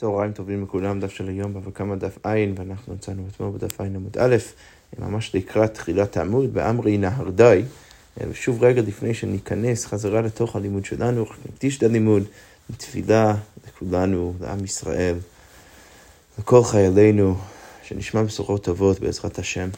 צהריים טובים לכולם, דף של היום, בבא קמא דף עין, ואנחנו יצאנו אתמול בדף עין עמוד א', ממש לקראת תחילת העמוד, באמרי נהרדאי. ושוב רגע לפני שניכנס חזרה לתוך הלימוד שלנו, נקדיש את הלימוד לתפילה לכולנו, לעם ישראל, לכל חיילינו, שנשמע בשורות טובות בעזרת השם.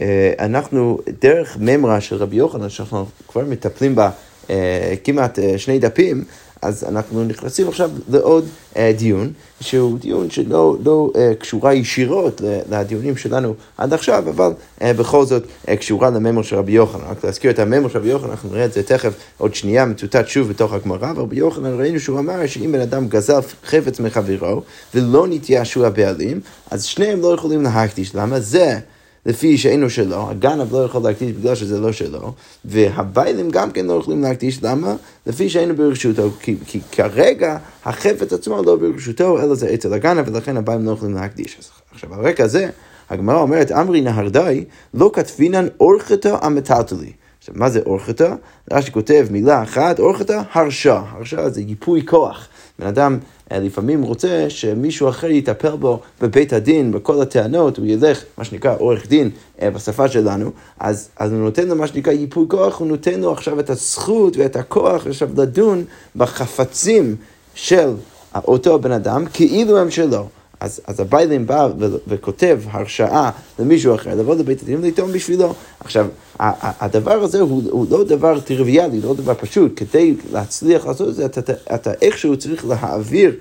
אה, אנחנו, דרך ממרה של רבי יוחנן, שאנחנו כבר מטפלים בה אה, כמעט אה, שני דפים, אז אנחנו נכנסים עכשיו לעוד uh, דיון, שהוא דיון שלא לא, uh, קשורה ישירות לדיונים שלנו עד עכשיו, אבל uh, בכל זאת uh, קשורה לממר של רבי יוחנן. רק להזכיר את הממר של רבי יוחנן, אנחנו נראה את זה תכף עוד שנייה, מצוטט שוב בתוך הגמרא, ורבי יוחנן ראינו שהוא אמר שאם בן אדם גזל חפץ מחברו ולא נתייאשו הבעלים, אז שניהם לא יכולים להקדיש. למה? זה לפי שאינו שלו, הגנב לא יכול להקדיש בגלל שזה לא שלו, והביילים גם כן לא יכולים להקדיש, למה? לפי שאינו ברשותו, כי, כי כרגע החפץ עצמו לא ברשותו, אלא זה אצל הגנב, ולכן הביילים לא יכולים להקדיש. עכשיו, על רקע זה, הגמרא אומרת, אמרי נהרדאי, לא כתבינן אורחתא המטלטלי. עכשיו, מה זה אורחתא? רש"י כותב מילה אחת, אורחתא, הרשע. הרשע זה ייפוי כוח. בן אדם לפעמים רוצה שמישהו אחר יטפל בו בבית הדין, בכל הטענות, הוא ילך, מה שנקרא עורך דין אה, בשפה שלנו, אז, אז הוא נותן לו מה שנקרא ייפוי כוח, הוא נותן לו עכשיו את הזכות ואת הכוח עכשיו לדון בחפצים של אותו בן אדם, כאילו הם שלו. אז, אז הביילים בא וכותב הרשאה למישהו אחר לבוא לבית הדין ולטעון בשבילו. עכשיו, הדבר הזה הוא, הוא לא דבר טריוויאלי, לא דבר פשוט. כדי להצליח לעשות את זה, אתה, אתה, אתה איכשהו צריך להעביר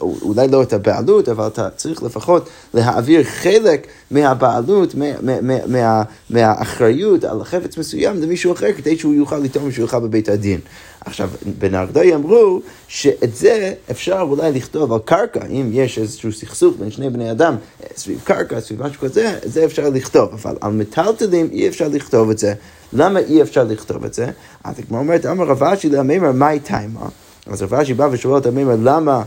אולי לא את הבעלות, אבל אתה צריך לפחות להעביר חלק מהבעלות, מה, מה, מה, מהאחריות על חפץ מסוים למישהו אחר, כדי שהוא יוכל לטעון בשבילך בבית הדין. עכשיו, בנהרדאי אמרו שאת זה אפשר אולי לכתוב על קרקע, אם יש איזשהו סכסוך בין שני בני אדם אה, סביב קרקע, סביב משהו כזה, את זה אפשר לכתוב, אבל על מטלטלים אי אפשר לכתוב את זה. למה אי אפשר לכתוב את זה? אז כמו אומרת, אמר רב אשי למימר, מהי טיימה? אז רב אשי בא ושואל את המימר, למה...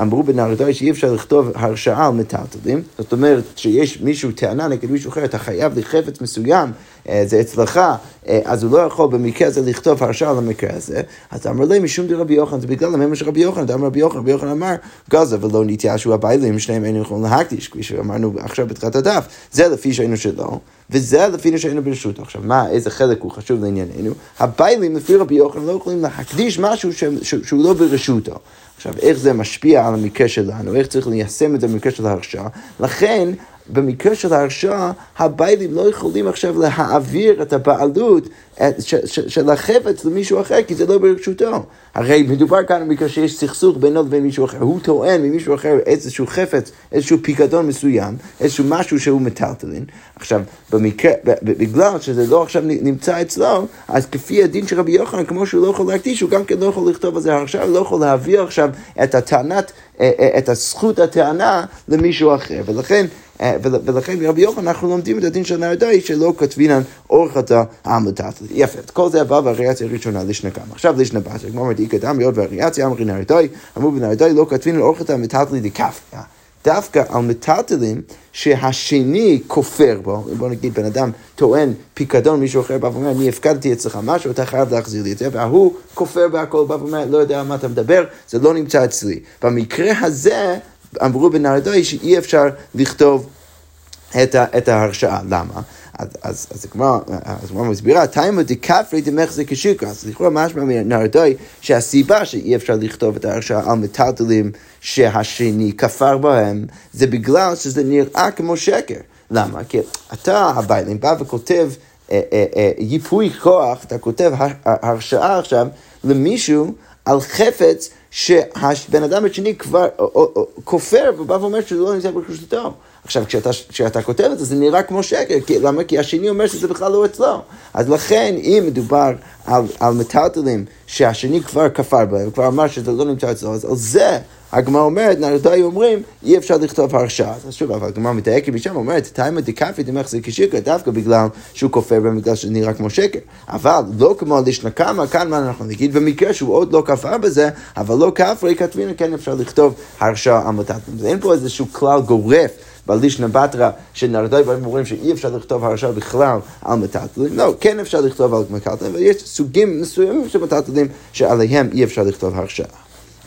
אמרו בנהרדאי שאי אפשר לכתוב הרשעה על מטלטלים, זאת אומרת שיש מישהו טענה נגד מישהו אחר, אתה חייב לחפץ מסוים, אה, זה אצלך, אה, אז הוא לא יכול במקרה הזה לכתוב הרשעה על המקרה הזה, אז אמר לי משום דרבי יוחנן, זה בגלל המאמר של רבי יוחנן, אמר רבי יוחנן, רבי יוחנן אמר, גזה ולא נתייאשו הביילים, שניהם היינו יכולים להקדיש, כפי שאמרנו עכשיו בתחילת הדף, זה לפי שהיינו שלו. וזה לפי שהיינו ברשותו. עכשיו, מה, איזה חלק הוא חשוב לענייננו? הביילים, לפי רבי יוחנן, לא יכולים להקדיש משהו שהוא לא ברשותו. עכשיו, איך זה משפיע על המקרה שלנו, איך צריך ליישם את זה במקרה של ההרשעה, לכן במקרה של ההרשעה, הביילים לא יכולים עכשיו להעביר את הבעלות של החפץ למישהו אחר, כי זה לא ברשותו. הרי מדובר כאן במקרה שיש סכסוך בינו לבין מישהו אחר. הוא טוען ממישהו אחר איזשהו חפץ, איזשהו פיקדון מסוים, איזשהו משהו שהוא מטלטלין. עכשיו, במקרה, בגלל שזה לא עכשיו נמצא אצלו, אז כפי הדין של רבי יוחנן, כמו שהוא לא יכול להקדיש, הוא גם כן לא יכול לכתוב על זה הוא לא יכול להעביר עכשיו את הטענת, אה, אה, את הזכות הטענה למישהו אחר. ולכן, אה, ולכן רבי יוחנן אנחנו לומדים את הדין של נרדאי שלא כתבינן אורחתא המלטת. יפה, כל זה הבא והריאציה הראשונה כמה. עכשיו לשנה בת, כמו אמרתי, קדם מאוד והריאציה אמרי נרדאי, אמרו בנרדאי לא כתבינן אורחתא מטלטלי דקפקא. דווקא על מטלטלים שהשני כופר בו, בוא נגיד בן אדם טוען פיקדון, מישהו אחר בא ואומר, אני הפקדתי אצלך משהו, אתה חייב להחזיר לי את זה, וההוא כופר בהכל, בא ואומר, לא יודע על מה אתה מדבר, זה לא נמצא אצלי. במקרה הזה, אמרו בנרדאי שאי אפשר לכתוב את, ה, את ההרשעה. למה? אז, הגמרא מסבירה, תימא דכפרי דמחזיק כשיקרא, אז לכאורה משמע מנרדאי שהסיבה שאי אפשר לכתוב את ההרשעה על מטלטלים שהשני כפר בהם, זה בגלל שזה נראה כמו שקר. למה? כי אתה, הביילים, בא וכותב אה, אה, אה, ייפוי כוח, אתה כותב הרשעה עכשיו למישהו על חפץ שהבן אדם השני כבר כופר ובא ואומר שזה לא נמצא ברשותו. עכשיו, כשאתה, כשאתה כותב את זה, זה נראה כמו שקר, כי, למה? כי השני אומר שזה בכלל לא אצלו. אז לכן, אם מדובר על, על מטלטלים שהשני כבר כפר בהם, כבר אמר שזה לא נמצא אצלו, אז על זה הגמרא אומרת, נרדאי אומרים, אי אפשר לכתוב הרשעה. אז שוב, אבל הגמרא מדייקת משם, אומרת, תיימא דקאפי דמך זה כשקר, דווקא בגלל שהוא כופר בהם, בגלל שזה נראה כמו שקר. אבל לא כמו לשנה כמה, כאן מה אנחנו נגיד, במקרה שהוא עוד לא כפר בזה, אבל לא כפרי כתבינו, כן אפשר לכתוב הרשעה על מטלטלים. אין פה איזשהו כלל גורף. בלישנה בתרא שנרדאי בהם אומרים שאי אפשר לכתוב הרשעה בכלל על מטלטלים, לא, כן אפשר לכתוב על מטלטלים, אבל יש סוגים מסוימים של מטלטלים שעליהם אי אפשר לכתוב הרשעה.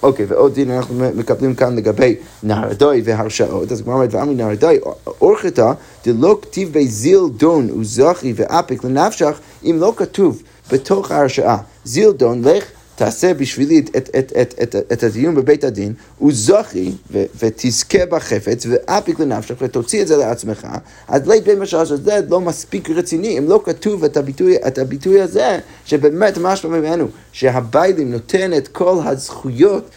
אוקיי, ועוד דין אנחנו מקבלים כאן לגבי נהרדוי והרשעות. אז הגמרא אומרת, ואמרי נהרדוי, אורחתא דלא כתיב בי זיל דון וזכי ואפיק לנפשך, אם לא כתוב בתוך ההרשעה, זיל דון, לך תעשה בשבילי את, את, את, את, את, את הדיון בבית הדין, וזכי ו, ותזכה בחפץ, ואפיק לנפשך, ותוציא את זה לעצמך, אז לית בין משל שזה לא מספיק רציני, אם לא כתוב את הביטוי, את הביטוי הזה, שבאמת משמע ממנו, שהביילים נותן את כל הזכויות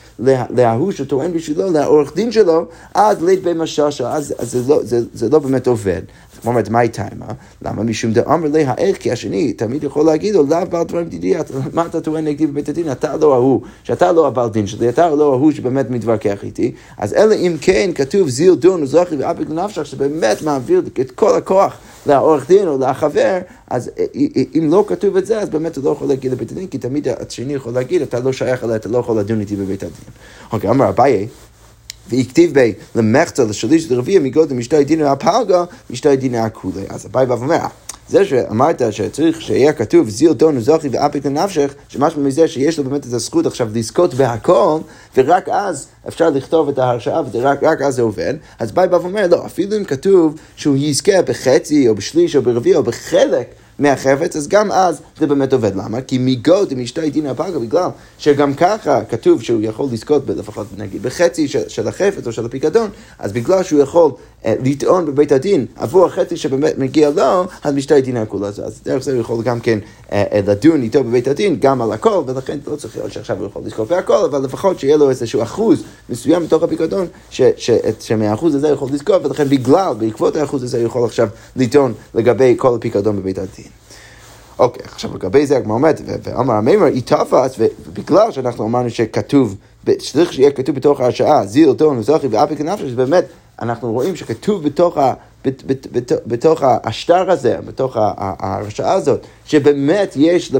להוא שטוען בשבילו, לעורך דין שלו, אז לית בין משל, אז, אז זה, לא, זה, זה לא באמת עובד. אומרת, מה איתה מה? למה משום דאמר לה האיך? כי השני תמיד יכול להגיד לו, לאו בעל דברים דידי, מה אתה טוען נגדי בבית הדין? אתה לא ההוא, שאתה לא הבעל דין שלי, אתה לא ההוא שבאמת מתווכח איתי. אז אלא אם כן כתוב זיל דון וזוכי ואפיק לנפשך, שבאמת מעביר את כל הכוח לעורך דין או לחבר, אז אם לא כתוב את זה, אז באמת הוא לא יכול להגיד לבית הדין, כי תמיד השני יכול להגיד, אתה לא שייך אליי, אתה לא יכול לדון איתי בבית הדין. אוקיי, אמר אביי, והכתיב בי למחצה לשליש לרביע מגודל משתי דיני הפלגה, משתי דיני הכולי. אז אביי בא ואומר, זה שאמרת שצריך שיהיה כתוב זיל דון וזוכי ואפיק לנפשך, שמשהו מזה שיש לו באמת את הזכות עכשיו לזכות בהכל, ורק אז אפשר לכתוב את ההרשעה ורק אז זה עובד, אז ביי בא ואומר, לא, אפילו אם כתוב שהוא יזכה בחצי או בשליש או ברביע או בחלק מהחפץ, אז גם אז זה באמת עובד. למה? כי מגוד עם אשתו דינא פגה, בגלל שגם ככה כתוב שהוא יכול לזכות לפחות נגיד בחצי של, של החפץ או של הפיקדון, אז בגלל שהוא יכול לטעון בבית הדין עבור החצי שבאמת מגיע לו, אז משתי דינא כולה. אז דרך זה הוא יכול גם כן אה, אה, לדון איתו בבית הדין גם על הכל, ולכן לא צריך להיות שעכשיו הוא יכול לזכות בהכל, אבל לפחות שיהיה לו איזשהו אחוז מסוים מתוך הפיקדון, שמהאחוז הזה הוא יכול לזכות, ולכן בגלל, בעקבות האחוז הזה הוא יכול עכשיו לטעון לגבי כל הפיקדון בבית הדין. אוקיי, עכשיו לגבי זה הגמרא אומרת, ואמר המימר, היא תפס, ובגלל שאנחנו אמרנו שכתוב, צריך שיהיה כתוב בתוך ההרשעה, זיל, טון, וזוכי ואפיק נפש, באמת, אנחנו רואים שכתוב בתוך ה... בתוך השטר הזה, בתוך ההרשעה הזאת, שבאמת יש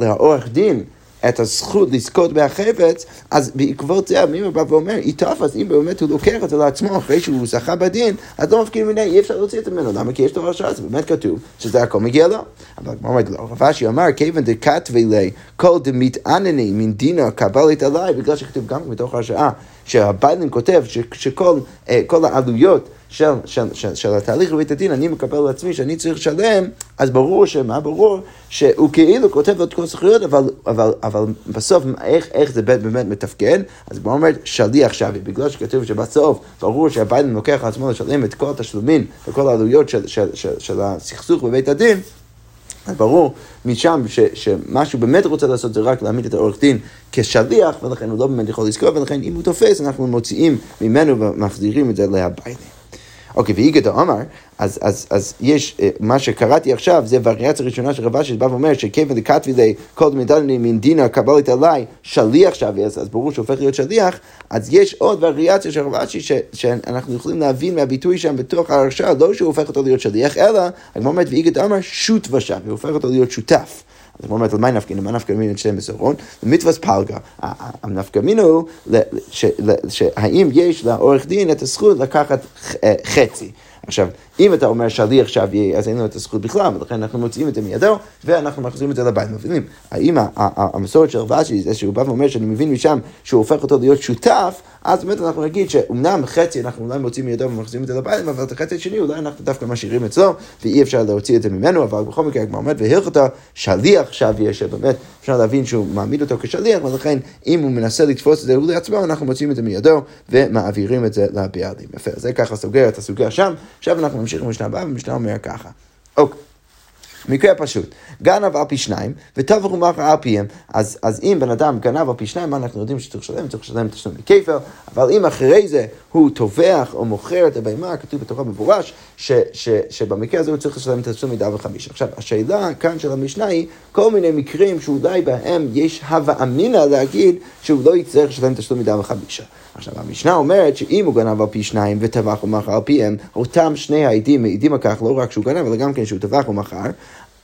לעורך דין את הזכות לזכות בהחפץ, אז בעקבות זה המימר בא ואומר, אז אם באמת הוא לוקח את זה לעצמו אחרי שהוא זכה בדין, אז לא מפקיד מיני, אי אפשר להוציא את זה ממנו, למה? כי יש לו הרשעה, זה באמת כתוב שזה הכל מגיע לו. אבל כמו אומרת לו, רב אשי אמר, כיוון דקתבי לי, כל דמתענני מן דינה קבלת עליי, בגלל שכתוב גם מתוך הרשעה, שהביידן כותב שכל אה, העלויות של, של, של, של התהליך בבית הדין, אני מקבל לעצמי שאני צריך לשלם, אז ברור שמה? ברור שהוא כאילו כותב לו את כל הזכויות, אבל, אבל, אבל בסוף איך, איך זה באמת מתפקד? אז הוא אומר שליח שווה, בגלל שכתוב שבסוף ברור שהביידן לוקח על עצמו לשלם את כל התשלומים וכל העלויות של, של, של, של הסכסוך בבית הדין. אז ברור משם ש, שמה שהוא באמת רוצה לעשות זה רק להעמיד את העורך דין כשליח, ולכן הוא לא באמת יכול לזכור, ולכן אם הוא תופס, אנחנו מוציאים ממנו ומחזירים את זה להביילים. אוקיי, ואיגד אמר, אז, אז, אז יש, אה, מה שקראתי עכשיו, זה וריאציה ראשונה של רבשי, שבא ואומר שכיוון דכתבי לי כל דמידני מן דינה קבלת עליי שליח שווה, אז, אז ברור שהופך להיות שליח, אז יש עוד וריאציה של רבשי שאנחנו יכולים להבין מהביטוי שם בתוך ההרשעה, לא שהוא הופך אותו להיות שליח, אלא, הגמרא אומרת, ואיגד אמר שות ושווה, הוא הופך אותו להיות שותף. אז הוא אומר, מה נפקא מינו? מה נפקא מינו את שני מסורון? למצווה פלגה. הנפקא מינו, שהאם יש לעורך דין את הזכות לקחת אה, חצי. עכשיו, אם אתה אומר שליח שווה, אז אין לו את הזכות בכלל, ולכן אנחנו מוציאים את זה מידו, ואנחנו מחזירים את זה לבית. מבינים? האם המסורת של רבשי זה שהוא בא ואומר שאני מבין משם שהוא הופך אותו להיות שותף, אז באמת אנחנו נגיד שאומנם חצי אנחנו אולי מוציאים מידו ומחזירים את זה לבית, אבל את החצי השני אולי אנחנו דווקא משאירים אצלו, ואי אפשר להוציא את זה ממנו, אבל בכל מקרה הגמר אומרת, והלכתה שליח שווה, שבאמת אפשר להבין שהוא מעמיד אותו כשליח, ולכן אם הוא מנסה לתפוס את זה לעצמו, אנחנו מוציאים את זה מידו ומעבירים את זה לבעלים. יפה, זה ככה סוגר את הסוגיה שם. עכשיו אנחנו נמשיך במשנה הבאה, ומשנה אומר ככה. אוקיי. מקרה פשוט, גנב על פי שניים, וטבח ומכר על פיהם. אז, אז אם בן אדם גנב על פי שניים, מה אנחנו יודעים שצריך לשלם? צריך לשלם תשלום מכפל, אבל אם אחרי זה הוא טובח או מוכר את הבהמה, כתוב בתורה במפורש, שבמקרה הזה הוא צריך לשלם תשלום מדע וחמישה. עכשיו, השאלה כאן של המשנה היא, כל מיני מקרים שאולי בהם יש הווה אמינא להגיד שהוא לא יצטרך לשלם תשלום מדע וחמישה. עכשיו, המשנה אומרת שאם הוא גנב על פי שניים וטבח ומכר על פיהם, אותם שני העדים מעידים על כך לא רק שהוא גנב, אלא גם כן שהוא טבח ומכר,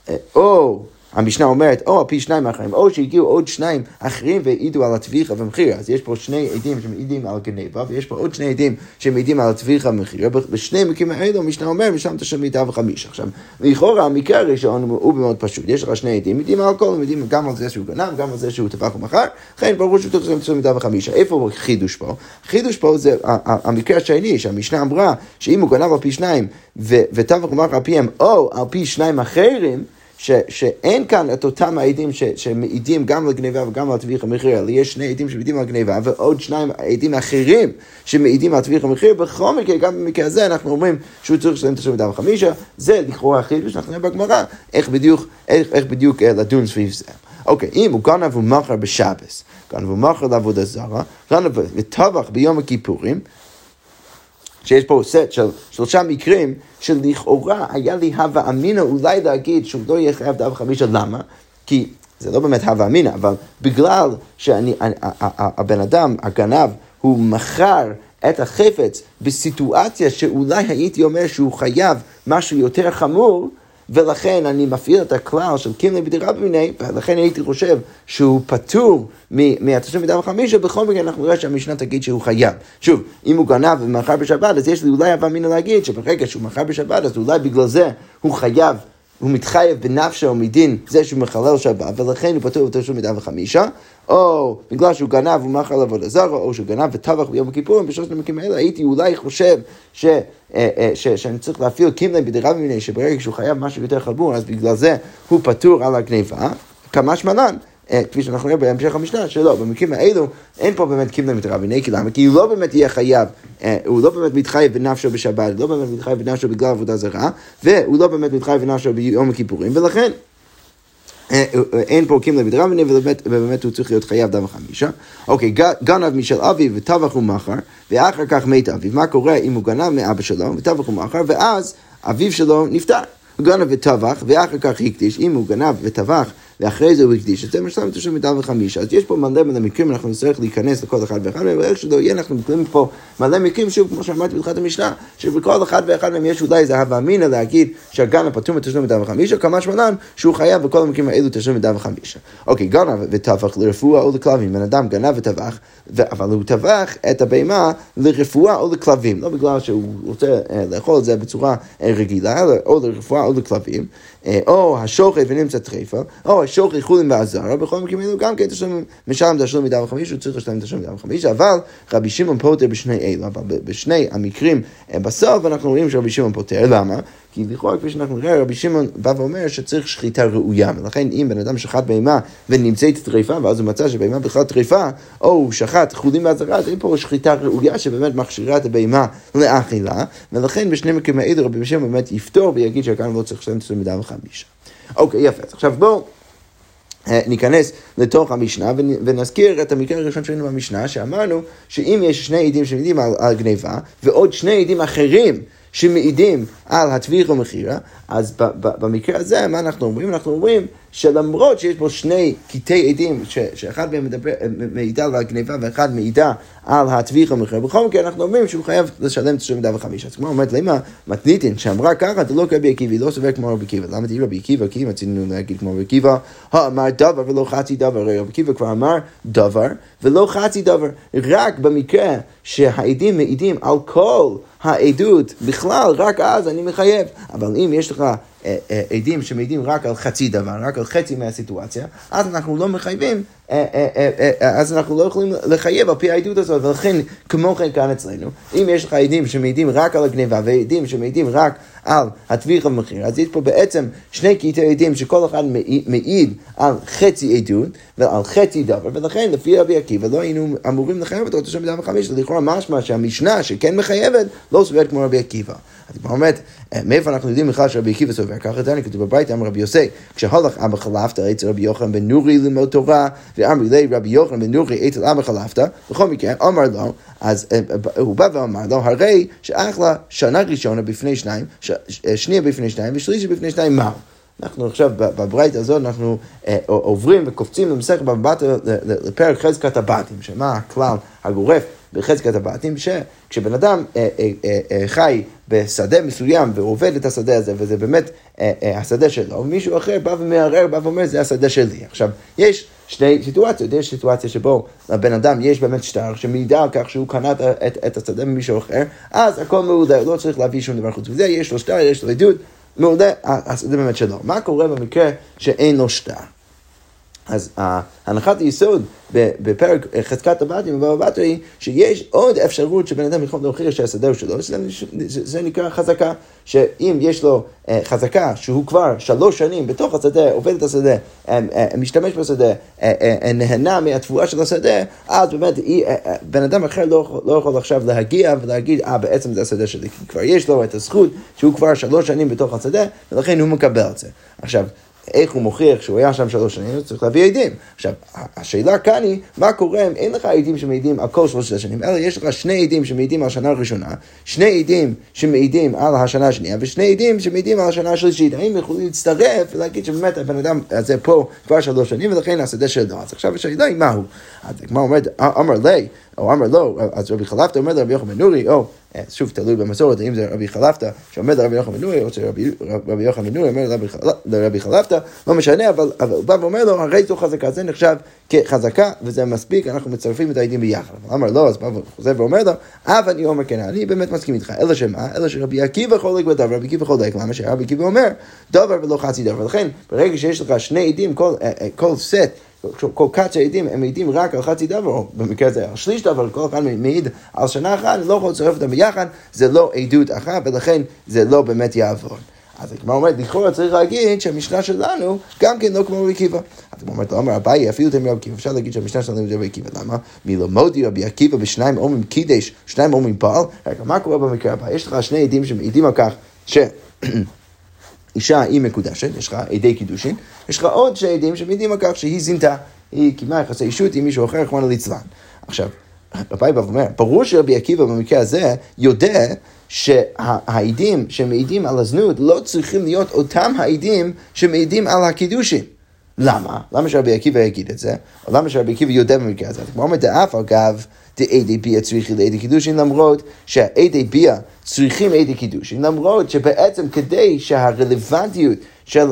אה, או המשנה אומרת, או פי שניים אחרים, או שהגיעו עוד שניים אחרים והעידו על הטביחה ומחיר. אז יש פה שני עדים שמעידים על גניבה, ויש פה עוד שני עדים שמעידים על הטביחה ומחיר. בשני מקרים האלו, המשנה אומר, משם תשלם מיטה וחמישה. עכשיו, לכאורה, המקרה הראשון הוא מאוד פשוט. יש לך שני עדים, מעידים על הכל, מעידים גם על זה שהוא גנב, גם על זה שהוא טבח ומכר, לכן ברור שתשלם מיטה וחמישה. איפה חידוש פה? חידוש פה זה המקרה השני, שהמשנה אמרה שאם הוא גנב על פי שניים וטבח ומכר על פיהם, או על פי שניים אחרים, ש, שאין כאן את אותם העדים ש, שמעידים גם על גניבה וגם על טביח המחיר, אלא יש שני עדים שמעידים על גניבה ועוד שניים עדים אחרים שמעידים על טביח המחיר, בכל מקרה, גם במקרה הזה אנחנו אומרים שהוא צריך לשלם את השם בדם וחמישה, זה לכאורה החידוש שאנחנו נראה בגמרא, איך בדיוק, איך, איך בדיוק אה, לדון סביב זה. אוקיי, אם הוא גנב ומכר בשבס, גנב ומכר לעבודה זרה, גנב וטבח ביום הכיפורים, שיש פה סט של שלושה מקרים שלכאורה היה לי הווה אמינא אולי להגיד שהוא לא יהיה חייב דף חמישה, למה? כי זה לא באמת הווה אמינא, אבל בגלל שהבן אדם, הגנב, הוא מכר את החפץ בסיטואציה שאולי הייתי אומר שהוא חייב משהו יותר חמור, ולכן אני מפעיל את הכלל של קימלי בדירה במיני, ולכן הייתי חושב שהוא פטור מהתשלום בדם וחמישה, בכל מקרה אנחנו נראה שהמשנה תגיד שהוא חייב. שוב, אם הוא גנב ומכר בשבת, אז יש לי אולי הווה מינא להגיד שברגע שהוא מכר בשבת, אז אולי בגלל זה הוא חייב הוא מתחייב בנפשו מדין זה שהוא מחלל שבת, ולכן הוא פטור בתשלום מידה וחמישה, או בגלל שהוא גנב ומכר לעבודה זרה, או שהוא גנב וטבח ביום הכיפורים, בשלושת המקרים האלה הייתי אולי חושב ש, אה, אה, ש, שאני צריך להפעיל קימלי בדירה במיני, שברגע שהוא חייב משהו יותר חמור, אז בגלל זה הוא פטור על הגניבה, כמשמע שמלן. אה, כפי שאנחנו רואים בהמשך המשנה, שלא, במקרים האלו אין פה באמת קימלה מתרביני, כי למה? כי הוא לא באמת יהיה חייב, אה, הוא לא באמת מתחייב בנפשו בשבת, לא באמת מתחייב בנפשו בגלל עבודה זרה, והוא לא באמת מתחייב בנפשו ביום הכיפורים, ולכן אה, אין פה קימלה מתרביני, ובאמת הוא צריך להיות חייב דם חמישה. אוקיי, גנב משל אביו וטבח ומחר, ואחר כך מת אביו. מה קורה אם הוא גנב מאבא שלו וטבח ומחר, ואז אביו שלו נפטר. הוא גנב וטבח, ואחר כך הקדיש, אם הוא גנב וטבח ואחרי זה הוא הקדיש את זה, משלם תשלום מיטה וחמישה. אז יש פה מלא מלא מקרים, אנחנו נצטרך להיכנס לכל אחד ואחד מהם, ואיך שלא יהיה, אנחנו מקבלים פה מלא מקרים, שוב, כמו שאמרתי בתחילת המשנה, שבכל אחד ואחד מהם יש אולי איזה הווה אמינא להגיד שהגנב פטור מתשלום מיטה וחמישה, כמה שמלן שהוא חייב בכל המקרים האלו תשלום מיטה וחמישה. אוקיי, גנב וטבח לרפואה או לכלבים, בן אדם גנב וטבח, אבל הוא טבח את הבהמה לרפואה או לכלבים, לא בגלל שהוא רוצה אה, לאכול את זה בצורה אה, רגילה, או לרפואה או לכלבים. אה, או השוחט ונמצא טריפה, או השוחט חולין ועזרה, בכל מקרים אלו גם כן תשלום, משלם תשלום מידה וחמישה, הוא צריך לשלם תשלום מידה וחמישה, אבל רבי שמעון פוטר בשני אלו, אבל בשני המקרים אה, בסוף אנחנו רואים שרבי שמעון פוטר, למה? כי לכאורה, כפי שאנחנו נראה, רבי שמעון בא ואומר שצריך שחיטה ראויה, ולכן אם בן אדם שחט בהמה ונמצאת טריפה, ואז הוא מצא שבהמה בכלל טריפה, או הוא שחט חולים באזהרה, אז אין פה שחיטה ראויה שבאמת מכשירה את הבהמה לאכילה, ולכן בשני מקרים האלו רבי שמעון באמת יפתור ויגיד שהכאן לא צריך לשלם את מידה וחמישה. אוקיי, יפה. אז עכשיו בואו... אה, ניכנס לתוך המשנה ונזכיר את המקרה הראשון שלנו במשנה, שאמרנו שאם יש שני עדים שמעידים על, על גניבה, ועוד שני עדים אחרים שמעידים על הטביח ומכירה, אז במקרה הזה, מה אנחנו אומרים? אנחנו אומרים שלמרות שיש פה שני קטעי עדים, ש, שאחד מהם מדבר, מעידה על הגניבה ואחד מעידה על הטביח ומכירה, בכל מקרה אנחנו אומרים שהוא חייב לשלם את השם וחמישה. אז כמו אומרת למה מתניתין שאמרה ככה, אתה לא כרבי עקיבא, לא סובר כמו רבי עקיבא. למה תהיה רבי עקיבא? כי רצינו להגיד כמו רבי עקיבא, אמר דבר ולא חצי דבר, הרי רבי עקיבא כבר אמר דבר ולא חצי דבר. רק במקרה שהעדים מעידים על כל העדות בכלל, רק אז אני מחייב. אבל אם יש לך אה, אה, עדים שמעידים רק על חצי דבר, רק על חצי מהסיטואציה, אז אנחנו לא מחייבים, אז אנחנו לא יכולים לחייב על פי העדות הזאת, ולכן כמו כן כאן אצלנו, אם יש לך עדים שמעידים רק על הגניבה ועדים שמעידים רק על הטביח במחיר, אז יש פה בעצם שני קטעי עדים שכל אחד מעיד על חצי עדות ועל חצי דבר, ולכן לפי רבי עקיבא לא היינו אמורים לחייב אותו תשלום בדם וחמש, לכאורה משמע שהמשנה שכן מחייבת לא סוברת כמו רבי עקיבא. אז היא אומרת, מאיפה אנחנו יודעים בכלל שרבי עקיבא סובר? ככה זה כתוב בברייתא, אמר רבי יוסי, כשהלך אבא חלפתא אצל רבי יוחנן בן נורי ללמוד תורה, ואמר לי רבי יוחנן בן נורי אצל אבא חלפתא, בכל מקרה, אמר לו, אז אה, אה, הוא בא ואמר לו, הרי שאחלה שנה ראשונה בפני שניים, שנייה בפני שניים ושלישי בפני שניים, מהו? אנחנו עכשיו בברית הזאת אנחנו אה, עוברים וקופצים למסכת במבט לפרק חזקת הבתים, שמה הכלל הגורף בחזקת הבתים, שכשבן אדם אה, אה, אה, אה, חי בשדה מסוים ועובד את השדה הזה, וזה באמת אה, אה, השדה שלו, ומישהו אחר בא ומערער, בא ואומר, זה השדה שלי. עכשיו, יש שני סיטואציות, יש סיטואציה שבו לבן אדם יש באמת שטר שמעידה על כך שהוא קנה את, את, את השדה ממישהו אחר, אז הכל מעולה, לא צריך להביא שום דבר חוץ מזה, יש לו שטר, יש לו עדות, מעולה, השדה באמת שלו. מה קורה במקרה שאין לו שטר? אז הנחת היסוד בפרק חזקת הבתים בבבא בתרא היא שיש עוד אפשרות שבן אדם יכול להוכיח שהשדה הוא שלו, זה, נקרא חזקה, שאם יש לו אה, חזקה שהוא כבר שלוש שנים בתוך השדה, עובד את השדה, אה, אה, משתמש בשדה, נהנה מהתבואה של השדה, אז באמת בן אדם אחר לא, לא יכול עכשיו להגיע ולהגיד, אה בעצם זה השדה שלי, כי כבר יש לו את הזכות שהוא כבר שלוש שנים בתוך השדה, ולכן הוא מקבל את זה. עכשיו, איך הוא מוכיח שהוא היה שם שלוש שנים, צריך להביא עדים. עכשיו, השאלה כאן היא, מה קורה אם אין לך עדים שמעידים על כל שלושת השנים, אלא יש לך שני עדים שמעידים על השנה הראשונה, שני עדים שמעידים על השנה השנייה, ושני עדים שמעידים על השנה השלישית. האם יכולים להצטרף ולהגיד שבאמת הבן אדם הזה פה כבר שלוש שנים, ולכן השדה שלו. אז עכשיו השאלה היא מהו. אז כמו אומרת, אמר לי, או אמר לא, אז רבי חלפתא אומר לרבי יוחנן בן נורי, או אה, שוב, תלוי במסורת, אם זה רבי חלפתא שעומד לרבי יוחנן בן נורי, או שרבי יוחנן בן נורי אומר לרבי חלפתא, לא משנה, אבל הוא בא ואומר לו, הרי זו חזקה, זה נחשב כחזקה, וזה מספיק, אנחנו מצרפים את העדים ביחד. אמר לא, אז בא וחוזר ואומר לו, אף אני אומר כן, אני באמת מסכים איתך, אלא שמה? אלא שרבי עקיבא חולק בדבר, רבי עקיבא חולק, למה שרבי עקיבא אומר, דבר ולא חצי דבר. ולכן, ברגע שיש לך שני עדים, כל אה, אה, סט, כל כת שהעדים הם מעידים רק על חצי דבר, או במקרה הזה על שליש דבר, כל אחד מעיד על שנה אחת, אני לא יכול לצרף אותם ביחד, זה לא עדות אחת, ולכן זה לא באמת יעבור. אז הגמרא אומרת, לכאורה צריך להגיד שהמשנה שלנו גם כן לא כמו רבי עקיבא. אז הגמרא אומרת, אמר אביי, אפילו אתם רבי עקיבא, אפשר להגיד שהמשנה שלנו זה רבי עקיבא, למה? מלמודי רבי עקיבא בשניים אומרים קידש, שניים אומרים פעל, רגע, מה קורה במקרה הבא? יש לך שני עדים שמעידים על כך ש... אישה היא מקודשת, יש לך עדי קידושין, יש לך עוד שני עדים שמעידים על כך שהיא זינתה, היא קיימה יחסי אישות עם מישהו אחר, כמו ליצלן. עכשיו, רבי בא ואומר, ברור שרבי עקיבא במקרה הזה יודע שהעדים שמעידים על הזנות לא צריכים להיות אותם העדים שמעידים על הקידושין. למה? למה שרבי עקיבא יגיד את זה? או למה שרבי עקיבא יודע במקרה הזה? כמו אומר דאף אגב, דעדי ביה צריכים לעדי קידושין, למרות שהעדי ביה צריכים עדי קידושין, למרות שבעצם כדי שהרלוונטיות של,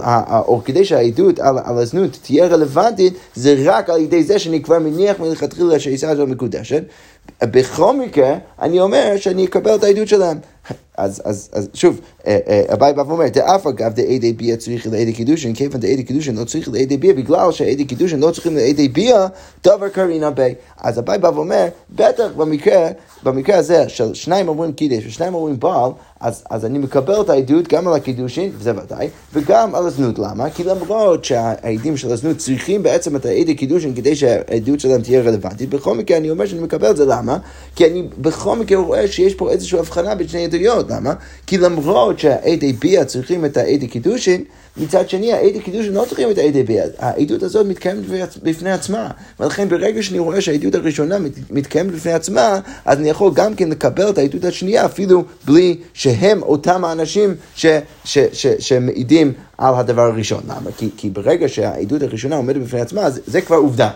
או כדי שהעדות על, על הזנות תהיה רלוונטית, זה רק על ידי זה שאני כבר מניח מלכתחילה שהאישה הזו מקודשת. בכל מקרה, אני אומר שאני אקבל את העדות שלהם. אז, אז, אז שוב, אה, אה, אביי בא ואומר, דאף אגב דעדי ביה צריך לעדי קידושין, כיוון דעדי קידושין לא צריך לעדי ביה, בגלל שעדי קידושין לא צריכים לעדי ביה, דבר קרינה בי. אז אביי בא ואומר, בטח במקרה, במקרה הזה של שניים אומרים קידש ושניים אומרים בעל, אז, אז אני מקבל את העדות גם על הקידושין, וזה ודאי, וגם על הזנות. למה? כי למרות שהעדים של הזנות צריכים בעצם את העדי קידושין כדי שהעדות שלהם תהיה רלוונטית, בכל מקרה אני אומר שאני מקבל את זה, למה? כי אני בכל מקרה רואה שיש פה איזושהי הבחנה בין שני עדויות, למה? כי למרות שהעדי ביה צריכים את העדי קידושין, מצד שני, העדי קידושין לא צריכים את העדי ביה. העדות הזאת מתקיימת בפני עצמה. ולכן ברגע שאני רואה שהעדות הראשונה מתקיימת בפני עצמה, אז אני יכול גם כן לקבל את העדות השנייה אפילו בלי שהם אותם האנשים ש, ש, ש, שמעידים על הדבר הראשון. למה? כי, כי ברגע שהעדות הראשונה עומדת בפני עצמה, זה, זה כבר עובדה.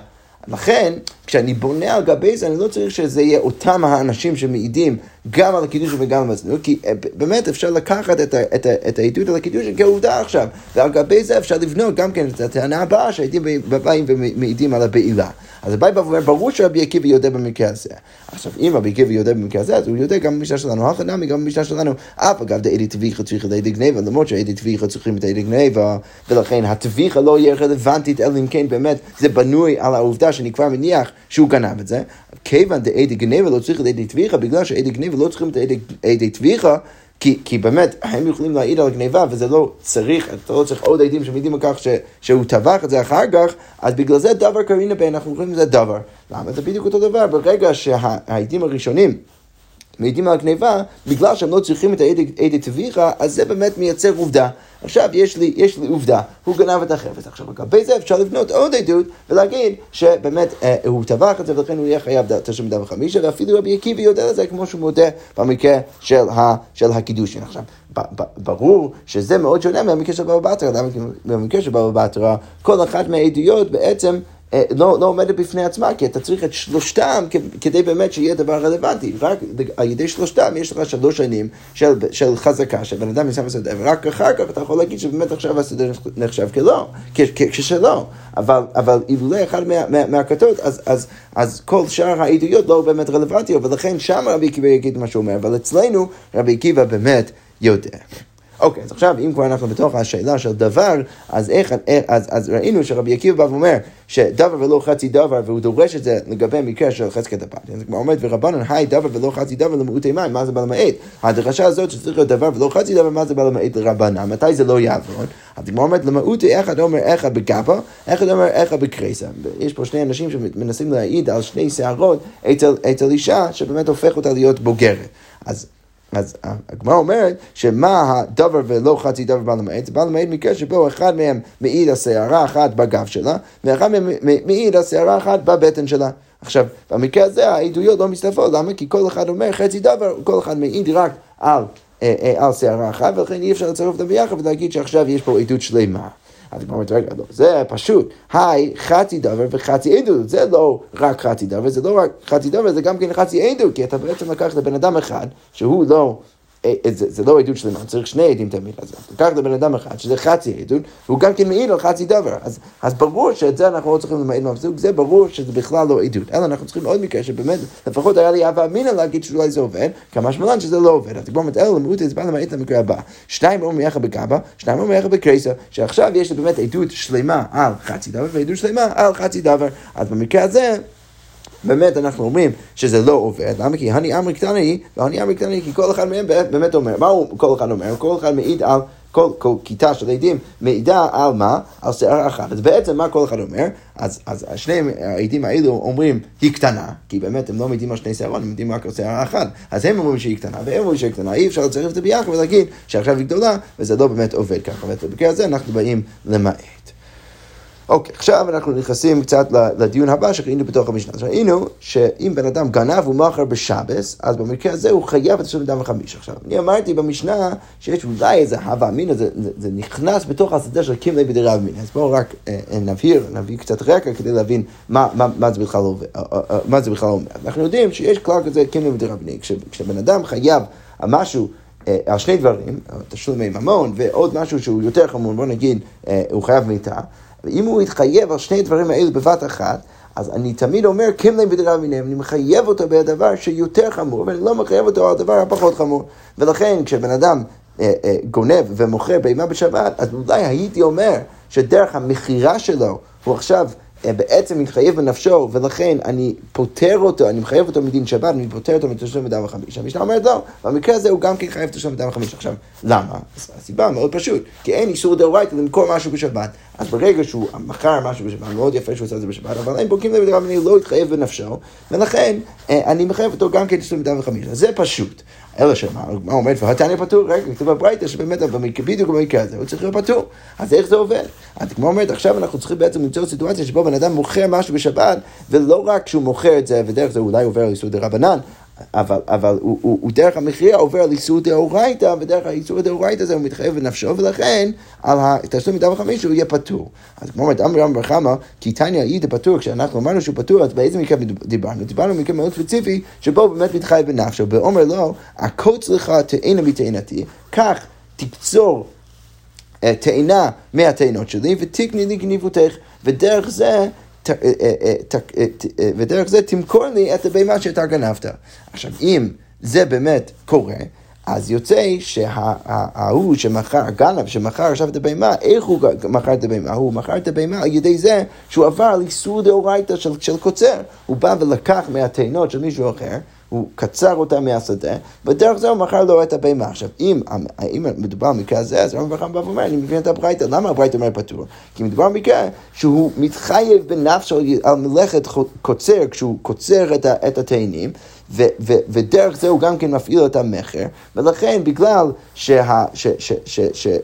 לכן, כשאני בונה על גבי זה, אני לא צריך שזה יהיה אותם האנשים שמעידים גם על הקידוש וגם על הזנות, כי אה, באמת אפשר לקחת את, את, את העדות על הקידוש כעובדה עכשיו, ועל גבי זה אפשר לבנות גם כן את הטענה הבאה שהעדים באים ומעידים על הבעילה. אז הבית ואומר, ברור שרבי עקיבא יודע במקרה הזה. עכשיו, אם רבי עקיבא יודע במקרה הזה, אז הוא יודע גם במשנה שלנו, הלכה נמי גם במשנה שלנו, אף אגב דעדי טביחה צריך את העדי גניבה, למרות שעדי טביחה צריכים את העדי גניבה, ולכן הטביחה לא יהיה רלוונטית, אלא אם כן באמת זה בנוי על העובדה שאני כבר מניח שהוא גנב את זה. כיוון דעדי גניבה לא צריך את עדי טביחה, בגלל שעדי גניבה לא צריכים את עדי טביחה, כי, כי באמת, הם יכולים להעיד על גניבה, וזה לא צריך, אתה לא צריך עוד עדים שמעידים על כך ש, שהוא טבח את זה אחר כך, אז בגלל זה דבר קרינה בין, אנחנו קוראים לזה דבר. למה? זה בדיוק אותו דבר, ברגע שהעדים הראשונים מעידים על גניבה, בגלל שהם לא צריכים את העדי טביחה, אז זה באמת מייצר עובדה. עכשיו יש לי, יש לי עובדה, הוא גנב את החפץ. עכשיו לגבי זה אפשר לבנות עוד עדות ולהגיד שבאמת אה, הוא טבח את זה ולכן הוא יהיה חייב תשלום דם וחמישה, ואפילו רבי עקיבא יודע את זה כמו שהוא מודה במקרה של, ה, של הקידושין. עכשיו, ברור שזה מאוד שונה מהמקרה של בבא בתרא, למה במקרה של בבא בתרא כל אחת מהעדויות בעצם לא, לא עומדת בפני עצמה, כי אתה צריך את שלושתם כדי באמת שיהיה דבר רלוונטי. רק על ידי שלושתם יש לך שלוש שנים של, של חזקה, שבן אדם יסיים בסדר, ורק אחר כך אתה יכול להגיד שבאמת עכשיו הסדר נחשב כלא, כשלא. אבל, אבל אילולא אחד מה, מה, מהכתות, אז, אז, אז כל שאר העדויות לא באמת רלוונטיות, ולכן שם רבי עקיבא יגיד מה שהוא אומר, אבל אצלנו רבי עקיבא באמת יודע. אוקיי, אז עכשיו אם כבר אנחנו בתוך השאלה של דבר, אז איך, אז, אז ראינו שרבי עקיבא בא ואומר שדבר ולא חצי דבר, והוא דורש את זה לגבי מקרה של חזקת הבת. אז כמו אומרת, ורבנן, היי דבר ולא חצי דבר למעוטי מים, מה זה בעל למעט? הדרשה הזאת שצריך להיות דבר ולא חצי דבר, מה זה בעל למעט לרבנן? מתי זה לא יעבוד? אז כמו אומרת, למעוטי אחד אומר איך בגבה, אחד אומר איך בקרייסה. יש פה שני אנשים שמנסים להעיד על שני שערות אצל, אצל אישה שבאמת הופך אותה להיות בוגרת. אז אז הגמרא אומרת שמה הדבר ולא חצי דבר בעל זה בעל למעט מקרה שבו אחד מהם מעיד על שערה אחת בגב שלה, ואחד מהם מעיד על שערה אחת בבטן שלה. עכשיו, במקרה הזה העדויות לא מסתפרות, למה? כי כל אחד אומר חצי דבר, כל אחד מעיד רק על, אה, אה, על שערה אחת, ולכן אי אפשר לצרף אותם ביחד ולהגיד שעכשיו יש פה עדות שלמה. אז הגמרא אומרת, רגע, לא, זה פשוט, היי, חצי דבר וחצי עדות, זה לא רק חצי דבר, זה לא רק חצי דבר, זה גם כן חצי עדות, כי אתה בעצם לקחת בן אדם אחד, שהוא לא... אה, אה, זה, זה לא עדות שלמה, צריך שני עדים תמיד. אז תיקח הבן אדם אחד, שזה חצי עדות, והוא גם כן מעיד על חצי דבר. אז, אז ברור שאת זה אנחנו לא צריכים למעט מהפסוק, זה ברור שזה בכלל לא עדות. אלא אנחנו צריכים עוד מקרה שבאמת, לפחות היה לי אהבה אמינא להגיד שאולי זה עובד, כמה שמלן שזה לא עובד. אז כבר מתאר למהות זה בא למעט למקרה הבא. שניים אומרים יחד בגבה, שניים אומרים יחד בקרייסה, שעכשיו יש באמת עדות שלמה על חצי דבר, ועדות שלמה על חצי דבר. אז במקרה הזה... באמת אנחנו אומרים שזה לא עובד, למה? כי הני אמרי קטני, והני אמרי קטני, כי כל אחד מהם באמת אומר, מה הוא כל אחד אומר? כל אחד מעיד על... כל, כל כיתה של עדים מעידה על מה? על שערה אחת. אז בעצם מה כל אחד אומר? אז, אז שני העדים האלו אומרים היא קטנה, כי באמת הם לא מעידים על שני שערות, הם מעידים רק על שערה אחת. אז הם אומרים שהיא קטנה, והם אומרים שהיא קטנה. אי אפשר לצרף את זה ביחד ולהגיד שעכשיו היא גדולה, וזה לא באמת עובד ככה. ובמקרה הזה אנחנו באים למעט. אוקיי, עכשיו אנחנו נכנסים קצת לדיון הבא שראינו בתוך המשנה. אז ראינו שאם בן אדם גנב ומכר בשבס, אז במקרה הזה הוא חייב את השם דם וחמיש. עכשיו, אני אמרתי במשנה שיש אולי איזה הווה אמינא, זה, זה, זה נכנס בתוך השדה של קימלי בדירה אמינא. אז בואו רק אה, אה, נבהיר, נביא קצת רקע כדי להבין מה, מה, מה, זה בכלל אומר, אה, אה, מה זה בכלל אומר. אנחנו יודעים שיש כלל כזה קימלי בדירה אמינא. כשבן אדם חייב משהו אה, על שני דברים, תשלומי ממון ועוד משהו שהוא יותר חמור, בוא נגיד, אה, הוא חייב מיתה. ואם הוא יתחייב על שני הדברים האלה בבת אחת, אז אני תמיד אומר, קימלי בדירה מיניהם, אני מחייב אותו בדבר שיותר חמור, ואני לא מחייב אותו על הדבר הפחות חמור. ולכן כשבן אדם אה, אה, גונב ומוכר בהמה בשבת, אז אולי הייתי אומר שדרך המכירה שלו, הוא עכשיו בעצם מתחייב בנפשו, ולכן אני פוטר אותו, אני מחייב אותו מדין שבת, אני פוטר אותו מתשלום בדם וחמיש. המשנה אומרת לא, במקרה הזה הוא גם כן חייב תשלום בדם וחמיש. עכשיו, למה? הסיבה מאוד פשוט, כי אין איסור דאורייתא למכור משהו בשבת. אז ברגע שהוא מכר משהו בשבת, מאוד יפה שהוא עושה את זה בשבת, אבל אין בודקים לב אני לא התחייב בנפשו, ולכן אה, אני מחייב אותו גם כן תשלום בדם וחמיש. זה פשוט. אלא שמה, מה אומרת, והתניא פטור, רגע, כתוב בברייתא שבאמת בדיוק במקרה הזה הוא צריך להיות פטור. אז איך זה עובד? אז כמו אומרת, עכשיו אנחנו צריכים בעצם למצוא סיטואציה שבו בן אדם מוכר משהו בשבת, ולא רק שהוא מוכר את זה, ודרך זה אולי עובר לאיסור דה רבנן, אבל, אבל הוא, הוא, הוא דרך המכריע עובר על איסור דאורייתא, ודרך האיסור דאורייתא הזה הוא מתחייב בנפשו, ולכן על התשלום מדבר חמש הוא יהיה פטור. אז כמו אומרת, אמר רם בר חמא, כי תניא היית פטור, כשאנחנו אמרנו שהוא פטור, אז באיזה מקרה דיברנו? דיברנו במקרה מאוד ספציפי, שבו הוא באמת מתחייב בנפשו, ואומר לו, הקוץ לך תאנה מתאנתי, כך תקצור אה, תאנה מהתאנות שלי, ותקני לי גניבותך, ודרך זה ודרך זה תמכור לי את הבהמה שאתה גנבת. עכשיו, אם זה באמת קורה, אז יוצא שההוא שמכר, הגנב שמכר עכשיו את הבהמה, איך הוא מכר את הבהמה? הוא מכר את הבהמה על ידי זה שהוא עבר על איסור דאורייתא של, של קוצר. הוא בא ולקח מהתאנות של מישהו אחר, הוא קצר אותה מהשדה, ודרך זה הוא מכר לו את הבהמה. עכשיו, אם, אם מדובר במקרה הזה, אז רמב"ם בא ואומר, אני מבין את הברייתא, למה הברייתא אומר פטור? כי מדובר במקרה שהוא מתחייב בנפשו על מלאכת קוצר, כשהוא קוצר את התאנים, ו, ו, ודרך זה הוא גם כן מפעיל את המכר, ולכן בגלל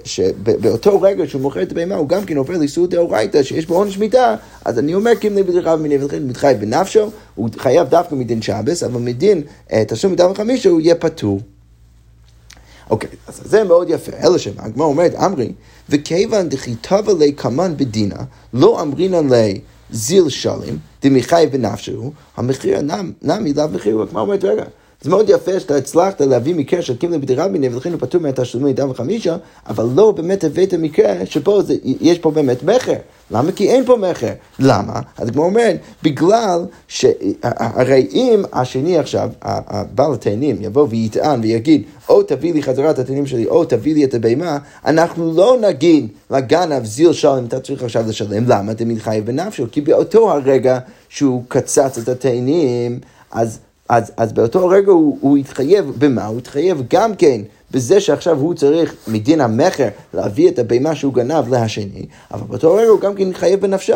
שבאותו רגע שהוא מוכר את הבהמה הוא גם כן עובר לאיסור דאורייתא שיש בו עונש מיתה, אז אני אומר קימלי בדרך מיני, ולכן הוא מתחייב בנפשו, הוא חייב דווקא מדין שבס, אבל מדין אה, תשלום מדין וחמישה הוא יהיה פטור. אוקיי, אז זה מאוד יפה, אלא שמה, הגמרא אומרת, אמרי, וכיוון דכיתבה לי קמן בדינה, לא אמרינן לי זיל שלים, דמיחי בנפשו, המחיר נמי לאו מחיר, כמו אומרת, רגע. זה מאוד יפה שאתה הצלחת להביא מקרה של קימלי בדירביני ולכן הוא פטור מהתשלומי דם וחמישה, אבל לא באמת הבאת מקרה שפה זה, יש פה באמת מכר. למה? כי אין פה מכר. למה? אז כמו אומר, בגלל שהרי אם השני עכשיו, הבעל התאנים, יבוא ויטען ויגיד, או תביא לי חזרה את התאנים שלי, או תביא לי את הבהמה, אנחנו לא נגיד לגנב זיל שלם, אתה צריך עכשיו לשלם. למה? אתה מתחייב בנפשו, כי באותו הרגע שהוא קצץ את התאנים, אז... אז, אז באותו רגע הוא, הוא התחייב, במה? הוא התחייב גם כן בזה שעכשיו הוא צריך מדין המכר להביא את הבהמה שהוא גנב להשני, אבל באותו רגע הוא גם כן התחייב בנפשו.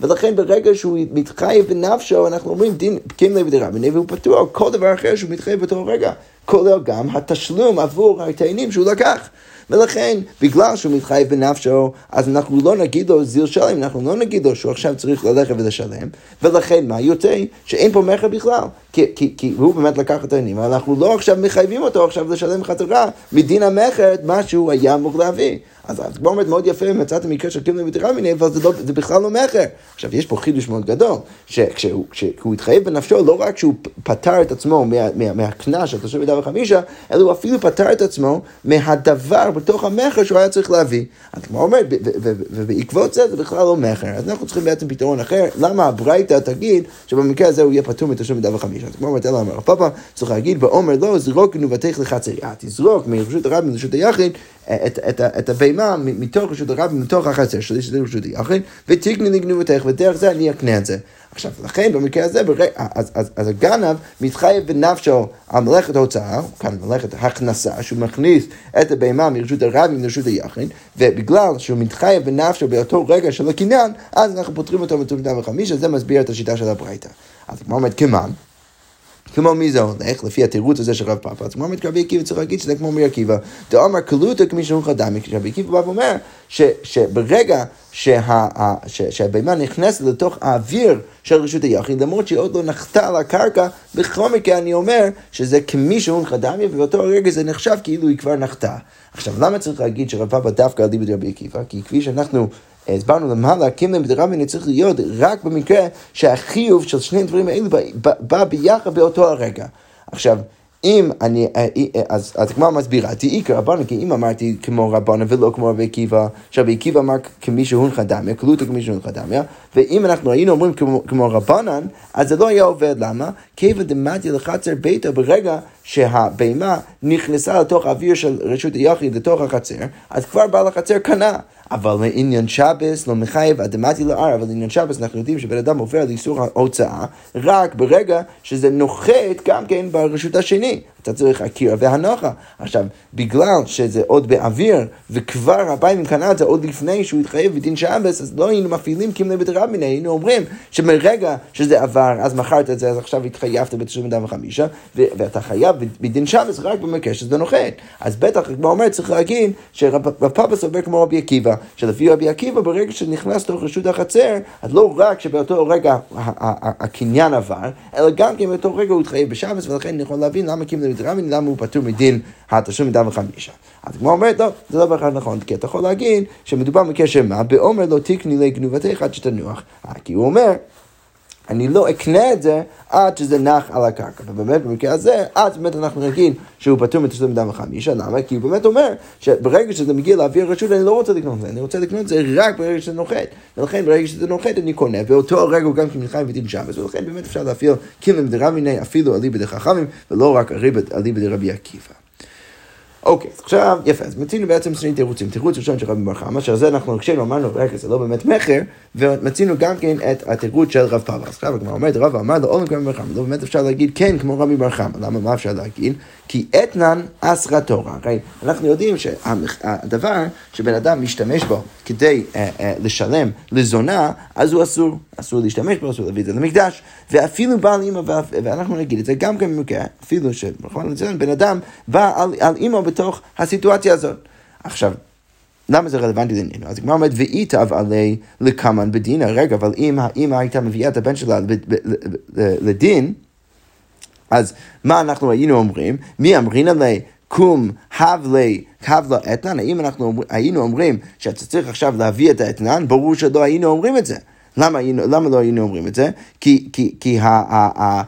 ולכן ברגע שהוא מתחייב בנפשו, אנחנו אומרים דין פקים לב דרבני, והוא פתוח כל דבר אחר שהוא מתחייב באותו רגע, כולל גם התשלום עבור התאנים שהוא לקח. ולכן, בגלל שהוא מתחייב בנפשו, אז אנחנו לא נגיד לו זיל שלם, אנחנו לא נגיד לו שהוא עכשיו צריך ללכת ולשלם, ולכן מה יוצא? שאין פה מכר בכלל. כי, כי, כי הוא באמת לקח את העניינים, אנחנו לא עכשיו מחייבים אותו עכשיו לשלם חזרה מדין המכר מה שהוא היה אמור להביא. אז כמו אומרת מאוד יפה, מצאתם מקרה של קימלי ותירה מיני, אבל זה, לא, זה בכלל לא מכר. עכשיו, יש פה חידוש מאוד גדול, שכשהוא התחייב בנפשו, לא רק שהוא פטר את עצמו מהקנס של תושב מידה וחמישה, אלא הוא אפילו פטר את עצמו מהדבר בתוך המכר שהוא היה צריך להביא. אז כמו אומרת, ובעקבות זה זה בכלל לא מכר. אז אנחנו צריכים בעצם פתרון אחר. למה הברייתא תגיד שבמקרה הזה הוא יהיה פטור מתושב מידה וחמישה? אז כמו אלא אמר פאפה, צריך להגיד, ואומר לא, זרוק גנובתך לחצריה, תזרוק מרשות הרבים לרשות היחיד את, הבהמה מתוך רשות הרב, מתוך החצר שלי, שזה רשות היחיד, ותקני לגנובתך, ודרך זה אני אקנה את זה. עכשיו, לכן במקרה הזה. אז, אז, אז הגנב מתחייב בנפשו על מלאכת הוצאה, כאן מלאכת הכנסה, שהוא מכניס את הבהמה מרשות הרבים לרשות היחיד, ובגלל שהוא מתחייב בנפשו באותו רגע של הקניין, אז אנחנו פותרים אותו בתור וחמישה, זה מסביר את השיטה של הברייתא. אז כמו אומרת, כמען, כמו מי זה הולך, לפי התירוץ הזה של רב פאפה, אז כמו אומרת רבי עקיבא צריך להגיד שזה כמו מי עקיבא. דאמר קלותא כמי שהוא חדם, רבי עקיבא בא ואומר שברגע שהבהמה נכנסת לתוך האוויר של רשות היחיד, למרות שהיא עוד לא נחתה על הקרקע, בכל מקרה אני אומר שזה כמי שהוא חדמיה, ובאותו רגע זה נחשב כאילו היא כבר נחתה. עכשיו, למה צריך להגיד שרב פאפה דווקא על דיבר רבי עקיבא? כי כפי שאנחנו הסברנו למעלה, קימלם דרבנין צריך להיות רק במקרה שהחיוב של שני הדברים האלה בא ביחד באותו הרגע. עכשיו, אם אני, אה, אה, אז הגמרא מסבירה, תהי כרבנן, כי אם אמרתי כמו רבנן ולא כמו רבי עקיבא, שרבי עקיבא אמר כמי שהונחה דמיה, כלותו כמי שהונחה דמיה, ואם אנחנו היינו אומרים כמו, רבנן, אז זה לא היה עובד, למה? כיוון דמדיה לחצר ביתו ברגע שהבהמה נכנסה לתוך האוויר של רשות היחיד, לתוך החצר, אז כבר בעל החצר קנה. אבל לעניין שבס לא מחייב אדמתי לאר, אבל לעניין שבס אנחנו יודעים שבן אדם עובר על איסור ההוצאה רק ברגע שזה נוחת גם כן ברשות השני. אתה צריך הקירה והנוחה. עכשיו, בגלל שזה עוד באוויר, וכבר הבית קנה את זה עוד לפני שהוא התחייב בדין שבס, אז לא היינו מפעילים קימלי בדרבנין, היינו אומרים שמרגע שזה עבר, אז מכרת את זה, אז עכשיו התחייבת בתשלום דם וחמישה, ואתה חייב בדין שבס רק במקרה שזה נוחת. אז בטח, כמו אומר, צריך להגיד שרב פאפה סובר כמו רבי עקיבא, שלפי רבי עקיבא, ברגע שנכנס לתוך רשות החצר, אז לא רק שבאותו רגע הקניין עבר, אלא גם כן באותו רגע הוא התחייב בשבס, ולכן אני יכול להבין למה דרמין, למה הוא פטור מדין התשלום מדם וחמישה. אז כמו אומרת, לא, זה לא בהכרח נכון, כי אתה יכול להגיד שמדובר בקשר מה, באומר לא תקני לגנובתך עד שתנוח. אה, כי הוא אומר, אני לא אקנה את זה עד שזה נח על הקרקע. ובאמת במקרה הזה, אז באמת אנחנו נגיד שהוא פטור מתשלום דם וחמישה, למה? כי הוא באמת אומר שברגע שזה מגיע לאוויר רשות אני לא רוצה לקנות את זה, אני רוצה לקנות את זה רק ברגע שזה נוחת. ולכן ברגע שזה נוחת אני קונה, באותו רגע הוא גם כן נלחם ודין שבס, ולכן באמת אפשר להפעיל כלים דרמיני אפילו אליבא דחכמים, ולא רק אליבא דרבי עקיבא. אוקיי, אז עכשיו, יפה, אז מצינו בעצם שני תירוצים. תירוץ ראשון של רבי בר חמא, שעל זה אנחנו הקשינו, אמרנו, רגע, זה לא באמת מכר, ומצינו גם כן את התירוץ של רב פאבה. אז עכשיו הגמרא אומרת, רב אמר לו, אולם כמו בר חמא, לא באמת אפשר להגיד כן כמו רבי בר חמא. למה, מה אפשר להגיד? כי אתנן אסרא תורה. הרי אנחנו יודעים שהדבר שבן אדם משתמש בו כדי אה, אה, לשלם לזונה, אז הוא אסור. אסור להשתמש בו, אסור להביא את זה למקדש, ואפילו בעל אימא, ואנחנו נגיד את זה גם כן במקרה, אפילו שבכל לציין, בן אדם בא על אימא בתוך הסיטואציה הזאת. עכשיו, למה זה רלוונטי לעניינו? אז הגמרא אומרת, ואיתב עלי לקמן בדין, רגע, אבל אם האמא הייתה מביאה את הבן שלה לדין, אז מה אנחנו היינו אומרים? מי אמרינא לי? קום הבלי קבלה אתנן? האם אנחנו היינו אומרים שאתה צריך עכשיו להביא את האתנן? ברור שלא היינו אומרים את זה. למה, למה לא היינו אומרים את זה? כי, כי, כי ה, ה, ה,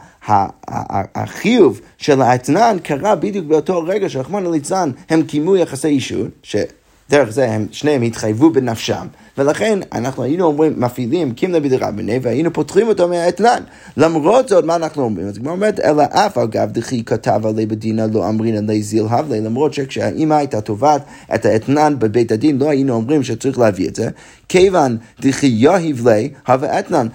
החיוב של האתנן קרה בדיוק באותו רגע שרחמנא ליצלן הם קיימו יחסי אישות, שדרך זה הם שניהם התחייבו בנפשם, ולכן אנחנו היינו אומרים, מפעילים קימלה בדרבנה והיינו פותחים אותו מהאתנן. למרות זאת, מה אנחנו אומרים? אז כמו אומרת, אלא אף אגב דכי כתב עלי בדינה לא אמרין עלי זיל הבלי, למרות שכשהאימא הייתה תובעת את האתנן בבית הדין, לא היינו אומרים שצריך להביא את זה. כיוון דכי יהיב לי הווה אתנן.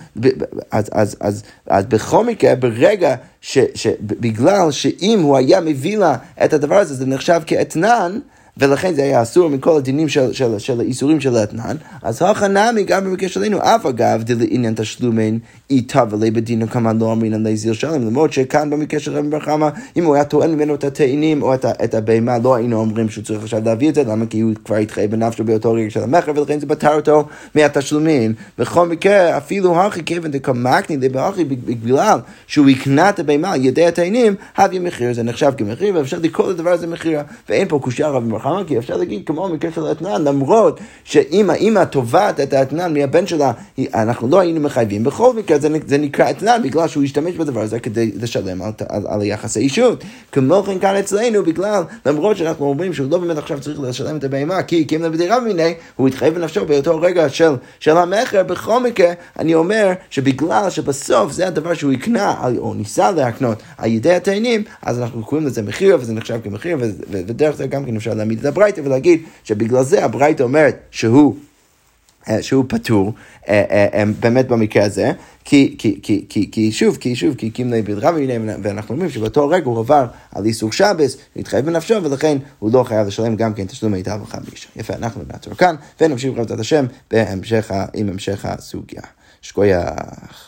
אז, אז, אז, אז בכל מקרה, ברגע ש, שבגלל שאם הוא היה מביא לה את הדבר הזה, זה נחשב כאתנן, ולכן זה היה אסור מכל הדינים של, של, של האיסורים של האתנן, אז הכנמי גם במקרה שלנו, אף אגב, דלעניין תשלומין איתה ולי בדינו כמובן לא אמרין על זיל שלם, למרות שכאן במקרה של רבי בר חמא, אם הוא היה טוען ממנו את התאנים או את, את הבהמה, לא היינו אומרים שהוא צריך עכשיו להביא את זה, למה? כי הוא כבר התחייב בנפשו באותו רגע של המכר, ולכן זה פטר אותו מהתשלומים. בכל מקרה, אפילו הכי כיוון דקמקני דבאחי, בגלל שהוא יקנה את הבהמה על ידי התאנים, הביא מחיר, זה נחשב כמחיר, ואפשר לקרוא לדבר הזה מחיר, ואין פה קושייה רבי בר חמא, כי אפשר להגיד כמו במקרה של האתנן, למרות שאם האמא תובעת את האתנן מהבן שלה, אנחנו לא היינו מחייבים. בכל מקרה זה, זה נקרא אתנן, בגלל שהוא השתמש בדבר הזה כדי לשלם על, על, על היחס האישות. כמו כן כאן אצלנו, בגלל, למרות שאנחנו אומרים שהוא לא באמת עכשיו צריך לשלם את הבהמה, כי הקים לה בדירה מיני, הוא התחייב בנפשו באותו רגע של, של המכר, בכל מקרה, אני אומר שבגלל שבסוף זה הדבר שהוא יקנה, או ניסה להקנות על ידי התאנים, אז אנחנו קוראים לזה מחיר, וזה נחשב כמחיר, ודרך זה גם כן אפשר להעמיד את הברייתא ולהגיד שבגלל זה הברייתא אומרת שהוא שהוא פטור, אה, אה, באמת במקרה הזה, כי, כי, כי, שוב, כי שוב, כי קימלי בדרב ואנחנו אומרים שבאותו רגע הוא עבר על איסור שבס, התחייב בנפשו, ולכן הוא לא חייב לשלם גם כן תשלום מיטב וחמישה. יפה, אנחנו נעצור כאן, ונמשיך בעזרת השם עם המשך הסוגיה. שכוייח.